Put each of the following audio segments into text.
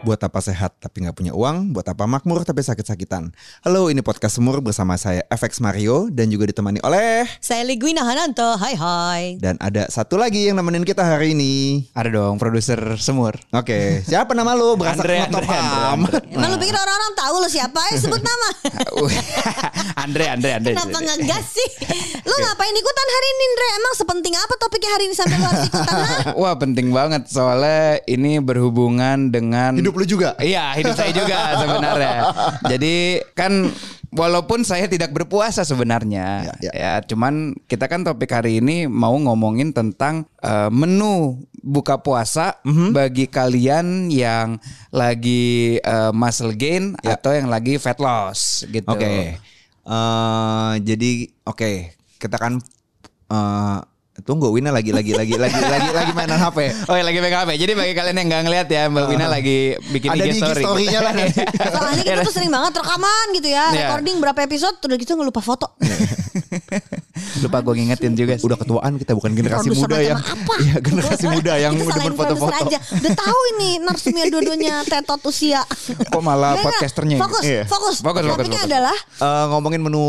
Buat apa sehat tapi nggak punya uang? Buat apa makmur tapi sakit-sakitan? Halo, ini podcast Semur bersama saya FX Mario dan juga ditemani oleh Saya Ligwina Hananto. Hai hai. dan ada satu lagi yang nemenin kita hari ini. Ada dong produser semur. Oke, siapa nama lu? Berasa Andre, Andre, Andre, amat. Emang lu pikir orang-orang tahu lu siapa? Ayo sebut nama. Andre, Andre, Andre. Kenapa ngegas sih? Lu ngapain ikutan hari ini, Ndre? Emang sepenting apa topiknya hari ini sampai lu harus ikutan? ha? Wah penting banget soalnya ini berhubungan dengan Hidup lu juga. Iya hidup saya juga sebenarnya. Jadi kan walaupun saya tidak berpuasa sebenarnya, Ya, ya, cuman kita kan topik hari ini mau ngomongin tentang eh, menu buka puasa Mhm. bagi kalian yang lagi eh, muscle gain Ya. atau yang lagi fat loss gitu. Oke. Eh, jadi oke, kita kan eh tunggu Wina lagi lagi lagi lagi lagi lagi mainan HP. Oh ya lagi pegang HP. Jadi bagi kalian yang nggak ngeliat ya Mbak Wina lagi bikin Ada IG story. story-nya lah. Soalnya kita tuh sering banget rekaman gitu ya. Iya. Recording berapa episode, udah gitu ngelupa foto. Lupa gue ngingetin juga sih. Udah ketuaan kita bukan generasi Produser muda yang apa? Iya, generasi muda yang demen foto-foto. aja. Udah tahu ini narsumnya dua-duanya tetot usia. Kok malah podcasternya ini? Fokus, Iya. fokus. Fokus, fokus, Topiknya fokus. adalah Eh, ngomongin menu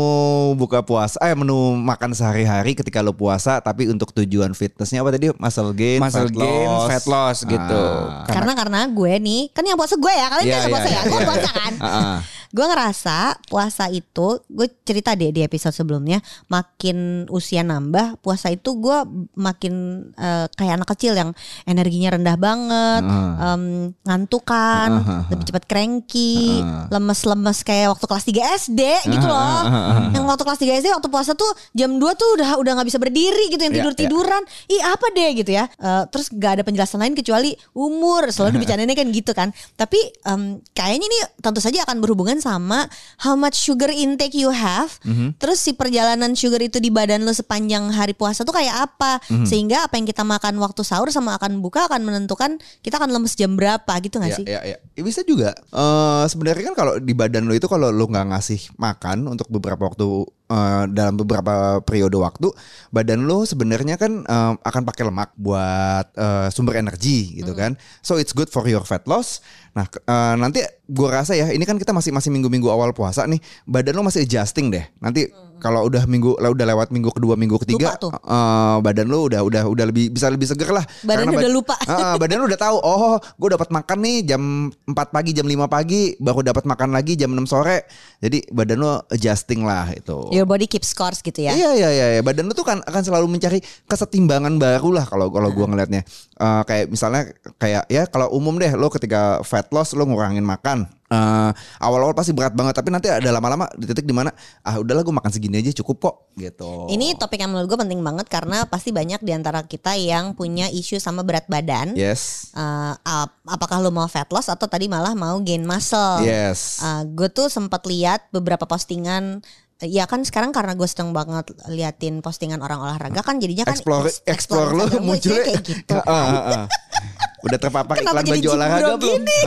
buka puasa, eh menu makan sehari-hari ketika lo puasa, tapi untuk tujuan fitnessnya apa tadi? Muscle gain, Muscle fat gain, loss. fat loss gitu. Ah. karena karena gue nih kan yang puasa gue ya kalian Iya, kan iya, puasa ya iya, gue iya. puasa kan Ah, ah. Gue ngerasa puasa itu gue cerita deh di episode sebelumnya makin usia nambah puasa itu gue makin eh, kayak anak kecil yang energinya rendah banget Ah. em, ngantukan ah, ah. lebih cepat cranky Ah. lemes-lemes kayak waktu kelas 3 SD gitu loh ah, ah. yang waktu kelas 3 SD waktu puasa tuh jam 2 tuh udah udah nggak bisa berdiri gitu yang Iya, tidur tiduran ih apa deh gitu ya Eh, terus gak ada penjelasan lain kecuali umur selalu dibicarainnya kan gitu kan tapi em, kayaknya ini tentu saja akan berhubungan sama how much sugar intake you have Mhm. terus si perjalanan sugar itu di badan lo sepanjang hari puasa tuh kayak apa Mhm. sehingga apa yang kita makan waktu sahur sama akan buka akan menentukan kita akan lemes jam berapa gitu gak Iya, sih iya, iya. Ya, bisa juga. Eh sebenarnya kan kalau di badan lo itu kalau lo nggak ngasih makan untuk beberapa waktu eh, dalam beberapa periode waktu, badan lo sebenarnya kan eh, akan pakai lemak buat eh, sumber energi gitu kan. So it's good for your fat loss. Nah eh, nanti gua rasa ya ini kan kita masih masih minggu-minggu awal puasa nih, badan lo masih adjusting deh. Nanti kalau udah minggu lah udah lewat minggu kedua minggu ketiga, eh, badan lo udah udah udah lebih bisa lebih seger lah. Badan Karena udah ba- lupa. Ah, badan lu udah tahu. Oh, gue dapat makan nih jam 4 pagi, jam 5 pagi, baru dapat makan lagi jam 6 sore. Jadi badan lu adjusting lah itu. your body keep scores gitu ya Iya iya iya iya. badan lu tuh kan akan selalu mencari kesetimbangan baru lah kalau kalau gua ngelihatnya. Eh, kayak misalnya kayak ya kalau umum deh lo ketika fat loss lo ngurangin makan. Eh, awal-awal pasti berat banget tapi nanti ada lama-lama di titik di mana ah udahlah gue makan segini aja cukup kok gitu. Ini topik yang menurut gue penting banget karena pasti banyak di antara kita yang punya isu sama berat badan. yes. Eh, ap- apakah lo mau fat loss atau tadi malah mau gain muscle? Yes. gue tuh sempat lihat beberapa postingan. Ya kan sekarang karena gue sedang banget liatin postingan orang olahraga kan jadinya kan explore eks- explore lo munculnya isinya kayak gitu. Ah, ah, ah. Udah terpapar iklan jadi baju olahraga belum? gini?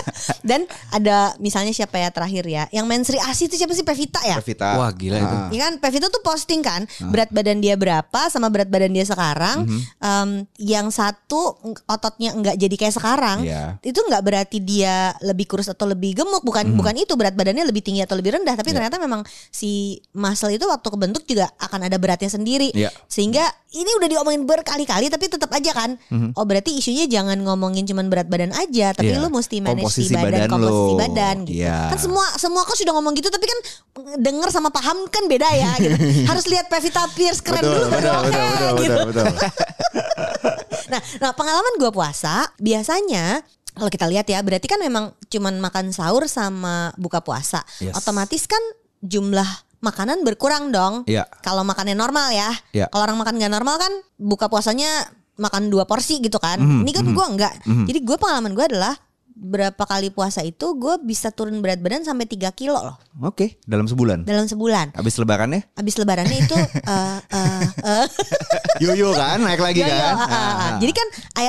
Dan ada misalnya siapa ya terakhir ya, yang main Sri Asi itu siapa sih Pevita ya? Pevita. Wah, gila itu. Ah. Ya kan Pevita tuh posting kan berat badan dia berapa sama berat badan dia sekarang. Mhm. Em, yang satu ototnya enggak jadi kayak sekarang. Iya. Itu enggak berarti dia lebih kurus atau lebih gemuk, bukan bukan itu berat badannya lebih tinggi atau lebih rendah, tapi. Iya. ternyata memang si muscle itu waktu kebentuk juga akan ada beratnya sendiri. Iya. Sehingga ini udah diomongin berkali-kali tapi tetap aja kan. Oh berarti isunya jangan ngomongin cuman berat badan aja, tapi. Iya. lu mesti manage Komposisi si badan, badan komposisi badan gitu. Iya. Kan semua semua kok sudah ngomong gitu tapi kan denger sama paham kan beda ya gitu. Harus lihat Pevita Pierce keren betul, dulu baru betul, betul, betul, gitu. betul, betul. Nah, nah pengalaman gue puasa biasanya kalau kita lihat ya berarti kan memang cuman makan sahur sama buka puasa. Yes. Otomatis kan jumlah makanan berkurang dong. Iya. Kalau makannya normal ya. Iya. Kalau orang makan nggak normal kan buka puasanya makan dua porsi gitu kan. Mhm, Ini kan mhm, gue enggak. mhm. Jadi gue pengalaman gue adalah berapa kali puasa itu gue bisa turun berat badan sampai 3 kilo loh Oke, dalam sebulan. dalam sebulan. Habis lebarannya? Abis lebarannya itu eh eh, eh, Yo-yo kan, naik lagi Yo, yo, kan. ah, ah, ah. Jadi kan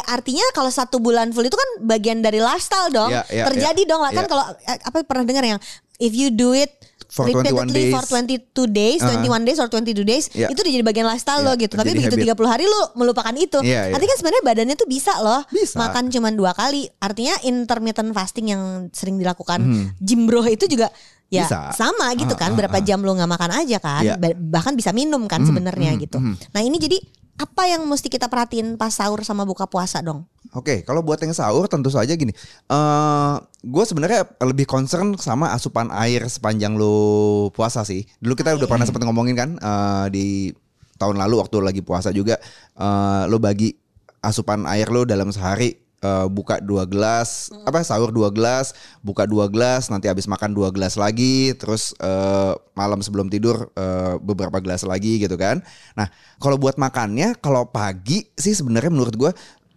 artinya kalau satu bulan full itu kan bagian dari lifestyle dong. Ya, ya, Terjadi ya, dong lah kan ya. kalau eh, apa pernah dengar yang if you do it For 21 repeatedly for days. 22 days, Ah. 21 days or 22 days Ya. itu udah jadi bagian lifestyle Ya, lo gitu. Tapi begitu habit. 30 hari lo melupakan itu. Iya, iya. Artinya kan sebenarnya badannya tuh bisa loh Bisa. makan cuma dua kali. Artinya intermittent fasting yang sering dilakukan Hmm. Bro itu juga ya Bisa. sama gitu kan ah, berapa ah. jam lo nggak makan aja kan. Ba- bahkan bisa minum kan sebenarnya hmm, gitu hmm. nah ini jadi apa yang mesti kita perhatiin pas sahur sama buka puasa dong Oke, kalau buat yang sahur tentu saja gini. eh gue sebenarnya lebih concern sama asupan air sepanjang lo puasa sih. Dulu kita udah pernah sempat ngomongin kan eh, di tahun lalu waktu lagi puasa juga eh lo bagi asupan air lo dalam sehari eh, buka dua gelas apa sahur dua gelas buka dua gelas nanti habis makan dua gelas lagi terus eh, malam sebelum tidur eh, beberapa gelas lagi gitu kan nah kalau buat makannya kalau pagi sih sebenarnya menurut gue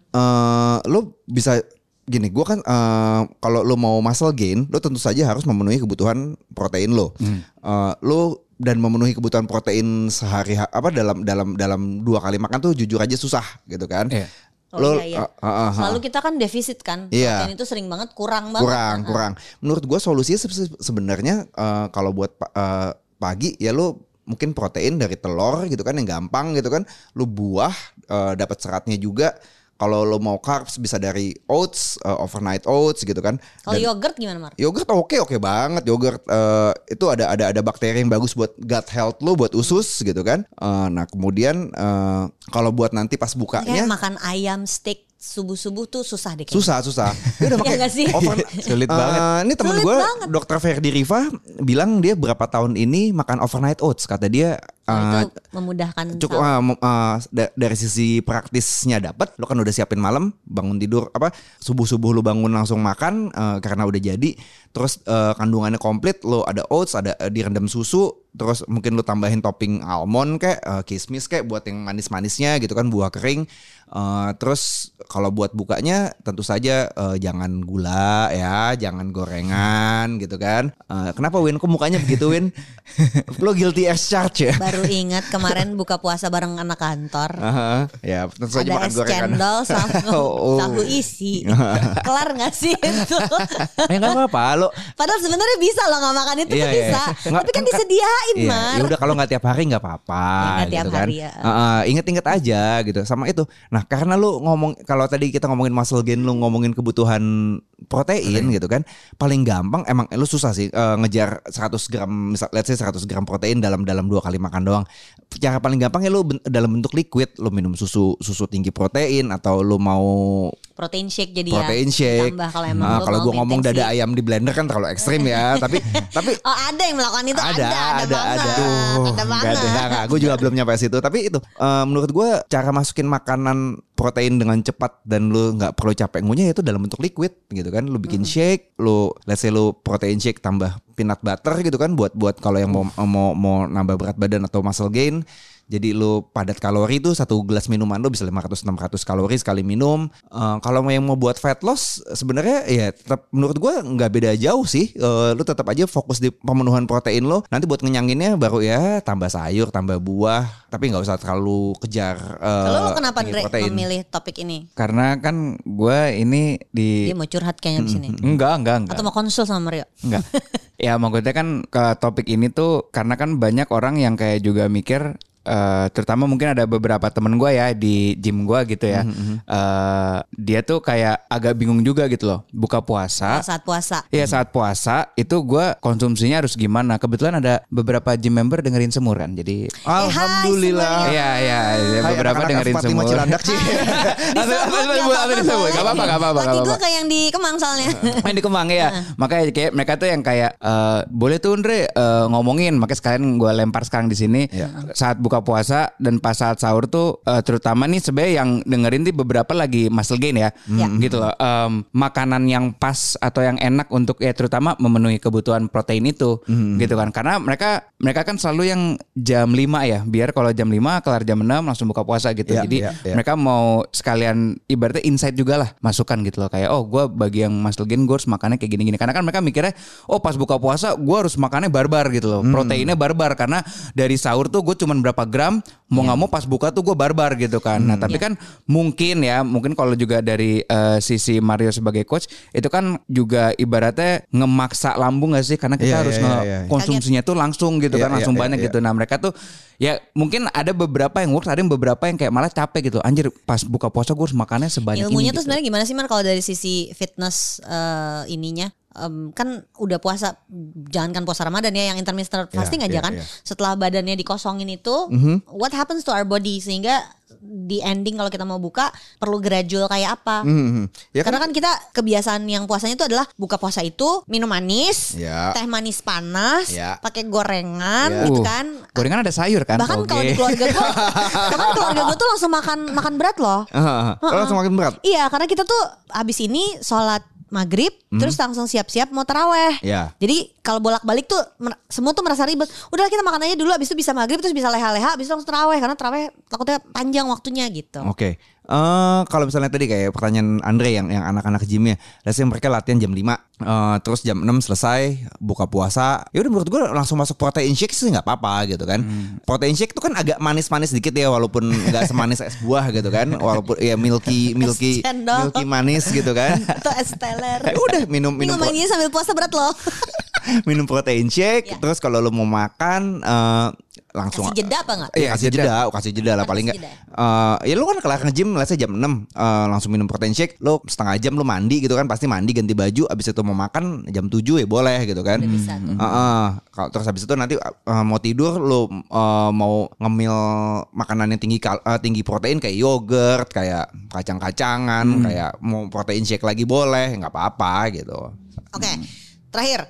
eh lo bisa gini, gue kan eh, kalau lo mau muscle gain, lo tentu saja harus memenuhi kebutuhan protein lo. Eh, lo dan memenuhi kebutuhan protein sehari apa dalam dalam dalam dua kali makan tuh jujur aja susah gitu kan. Iya. Oh, lo iya, iya. eh, eh, eh, selalu kita kan defisit kan Iya. protein itu sering banget kurang banget kurang kan. kurang. Menurut gue solusinya se- se- sebenarnya eh, kalau buat eh, pagi ya lo mungkin protein dari telur gitu kan yang gampang gitu kan. Lo buah eh, dapat seratnya juga. Kalau lo mau carbs bisa dari oats, eh, overnight oats gitu kan. kalau yogurt gimana Mar? Yogurt oke oke banget yogurt eh, itu ada ada ada bakteri yang bagus buat gut health lo buat usus gitu kan. Eh, nah kemudian eh, kalau buat nanti pas Kayak bukanya makan ayam steak subuh-subuh tuh susah deh kayaknya. susah susah. Ya udah Iya pakai nggak sih? over- Sulit Eh, banget. Ini temen gue dokter Ferdi Riva bilang dia berapa tahun ini makan overnight oats kata dia. Eh, itu memudahkan cukup uh, uh, da- dari sisi praktisnya dapat lo kan udah siapin malam bangun tidur apa subuh subuh lu bangun langsung makan uh, karena udah jadi terus uh, kandungannya komplit lo ada oats ada uh, direndam susu terus mungkin lu tambahin topping almond kayak uh, kismis kayak buat yang manis-manisnya gitu kan buah kering Uh, terus kalau buat bukanya tentu saja uh, jangan gula ya jangan gorengan gitu kan. Uh, kenapa Win? Kok mukanya begitu Win? Lo guilty as charged ya? Baru ingat kemarin buka puasa bareng anak kantor Aha, ya tentu saja ada es cendol sama Oh, oh. tahu isi kelar nggak sih itu Eh nggak apa-apa lo. padahal sebenarnya bisa loh nggak makan itu Iya, tuh iya. bisa Nggak- tapi kan kan- disediain Iya, Mar ya udah kalau nggak tiap hari nggak apa-apa Ya, nggak gitu tiap kan. hari ya. Heeh, inget-inget aja gitu sama itu. Nah karena lu ngomong kalau tadi kita ngomongin muscle gain, lu ngomongin kebutuhan protein gitu kan, paling gampang emang lu susah sih eh, ngejar 100 gram, misal let's say 100 gram protein dalam dalam dua kali makan doang. Cara paling gampang ya lu ben- dalam bentuk liquid, lu minum susu susu tinggi protein atau lu mau protein shake jadi protein ya shake. kalau emang Ah, lo kalau gua ngomong dada ayam di blender kan terlalu ekstrim ya, tapi tapi Oh ada yang melakukan itu ada, ada, ada, ada. ada Nggak banget. Enggak, enggak. Gue juga belum nyampe situ. Tapi itu eh, menurut gue cara masukin makanan protein dengan cepat dan lu nggak perlu capek ngunyah itu dalam bentuk liquid gitu kan. Lu bikin shake, lu let's say lu protein shake tambah peanut butter gitu kan buat buat kalau yang mau mau mau nambah berat badan atau muscle gain. Jadi lu padat kalori tuh satu gelas minuman lu bisa 500 600 kalori sekali minum. Eh, kalau yang mau buat fat loss sebenarnya ya tetap menurut gua nggak beda jauh sih. Eh, lu tetap aja fokus di pemenuhan protein lo. Nanti buat ngenyanginnya baru ya tambah sayur, tambah buah, tapi nggak usah terlalu kejar eh, Kalau lo kenapa Dre protein. memilih topik ini? Karena kan gue ini di Dia mau curhat kayaknya di sini. enggak enggak enggak. Atau mau konsul sama Mario? Enggak. ya maksudnya kan ke topik ini tuh karena kan banyak orang yang kayak juga mikir eh, terutama mungkin ada beberapa temen gue ya di gym gue gitu ya. Eh, dia tuh kayak agak bingung juga gitu loh. Buka puasa. Saat puasa. Iya saat puasa itu gue konsumsinya harus gimana? Kebetulan ada beberapa gym member dengerin semur kan. Jadi Alhamdulillah. Iya iya iya, Hai, beberapa anak-anak dengerin F45 semur. Cilandak sih. Apa apa apa apa disebut? Gak apa-apa gak apa-apa. Gue kayak yang di Kemang soalnya. main di Kemang ya. Makanya kayak mereka tuh yang kayak eh, boleh tuh Andre eh, ngomongin. Makanya sekalian gue lempar sekarang di sini. Iya. Saat buka buka puasa dan pas saat sahur tuh eh, terutama nih sebenarnya yang dengerin nih beberapa lagi muscle gain ya. Ya. Gitu loh. Em, makanan yang pas atau yang enak untuk ya terutama memenuhi kebutuhan protein itu gitu kan. Karena mereka mereka kan selalu yang jam 5 ya. Biar kalau jam 5 kelar jam 6 langsung buka puasa gitu. Ya, Jadi ya, ya. mereka mau sekalian ibaratnya insight juga lah masukan gitu loh kayak oh gue bagi yang muscle gain gue harus makannya kayak gini-gini karena kan mereka mikirnya oh pas buka puasa gue harus makannya barbar gitu loh proteinnya barbar karena dari sahur tuh gue cuman berapa gram mau nggak mau pas buka tuh gue barbar gitu kan. Nah tapi kan mungkin ya mungkin kalau juga dari eh, sisi Mario sebagai coach itu kan juga ibaratnya ngemaksa lambung gak sih? Karena kita Iya, harus iya, iya. konsumsinya tuh langsung gitu Iya, kan langsung iya, banyak iya, gitu. Nah mereka tuh ya mungkin ada beberapa yang works ada yang beberapa yang kayak malah capek gitu. Anjir pas buka puasa gue harus makannya sebanyak Ilmunya ini tuh gitu. sebenarnya gimana sih Mar? Kalau dari sisi fitness eh, ininya? Em, kan udah puasa jangankan puasa Ramadan ya yang intermittent fasting aja iya, kan iya. setelah badannya dikosongin itu what happens to our body sehingga di ending kalau kita mau buka perlu gradual kayak apa Mhm. Ya kan karena kan kita kebiasaan yang puasanya itu adalah buka puasa itu minum manis Ya. teh manis panas Ya. pakai gorengan Ya. gitu Uh, kan Gorengan ada sayur kan? bahkan kalau di keluarga gue bahkan keluarga gue tuh langsung makan makan berat loh ah. Kalau langsung makin berat. Iya, karena kita tuh abis ini sholat maghrib, terus langsung siap-siap mau teraweh. Ya. Jadi kalau bolak-balik tuh semua tuh merasa ribet. Udah kita makan aja dulu, abis itu bisa maghrib, terus bisa leha-leha, abis itu langsung teraweh karena teraweh takutnya panjang waktunya gitu. Oke. Eh kalau misalnya tadi kayak pertanyaan Andre yang yang anak-anak gymnya, let's say mereka latihan jam 5 eh, terus jam 6 selesai buka puasa. Ya udah menurut gue langsung masuk protein shake sih nggak apa-apa gitu kan. Protein shake itu kan agak manis-manis dikit ya walaupun nggak semanis es buah gitu kan. Walaupun ya milky milky milky manis gitu kan. Atau es teler. Ya udah minum minum ngomongin sambil puasa berat loh. minum protein shake Ya. terus kalau lu mau makan eh, langsung Kasih jeda apa nggak? Iya kasih jeda, kasih jeda lah paling enggak. jeda. Eh ya lu kan kelar nge-gym let's say jam 6 eh, langsung minum protein shake, lu setengah jam lu mandi gitu kan, pasti mandi ganti baju abis itu mau makan jam 7 ya boleh gitu kan. Udah bisa tuh. Heeh. Kalau terus habis itu nanti eh, mau tidur lu eh, mau ngemil makanan yang tinggi kal- eh, tinggi protein kayak yogurt, kayak kacang-kacangan, kayak mau protein shake lagi boleh, nggak apa-apa gitu. Oke, terakhir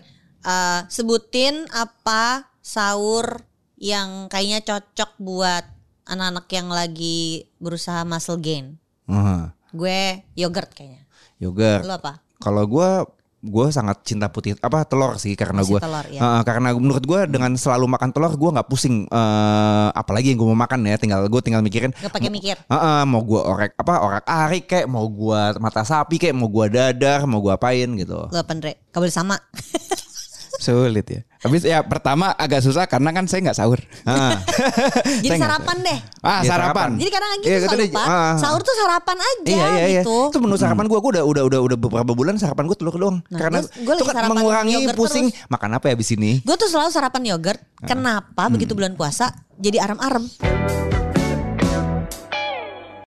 eh, sebutin apa sahur yang kayaknya cocok buat anak-anak yang lagi berusaha muscle gain. Heeh. Gue yogurt kayaknya. Yogurt. Lu apa? Kalau gue gue sangat cinta putih apa telur sih karena gue ya. karena menurut gue dengan selalu makan telur gue nggak pusing eh, apalagi yang gue mau makan ya tinggal gue tinggal mikirin Gak pakai mikir. Heeh, mau gue orek apa orek arik kayak mau gue mata sapi kayak mau gue dadar mau gue apain gitu Andre? Gak boleh sama. Sulit ya. Habis ya pertama agak susah karena kan saya nggak sahur. Heeh. Jadi Saya sarapan deh. Ah Iya, sarapan. Jadi kadang gitu suka kita di- lupa. ah. Sahur tuh sarapan aja Iya iya iya. gitu. Itu menu sarapan gue, gue udah udah udah udah beberapa bulan sarapan gue telur doang. Nah, Karena gua- gua itu lagi kan sarapan mengurangi pusing. terus. Makan apa ya abis ini? Gue tuh selalu sarapan yogurt. Kenapa Hmm. begitu bulan puasa jadi arem-arem?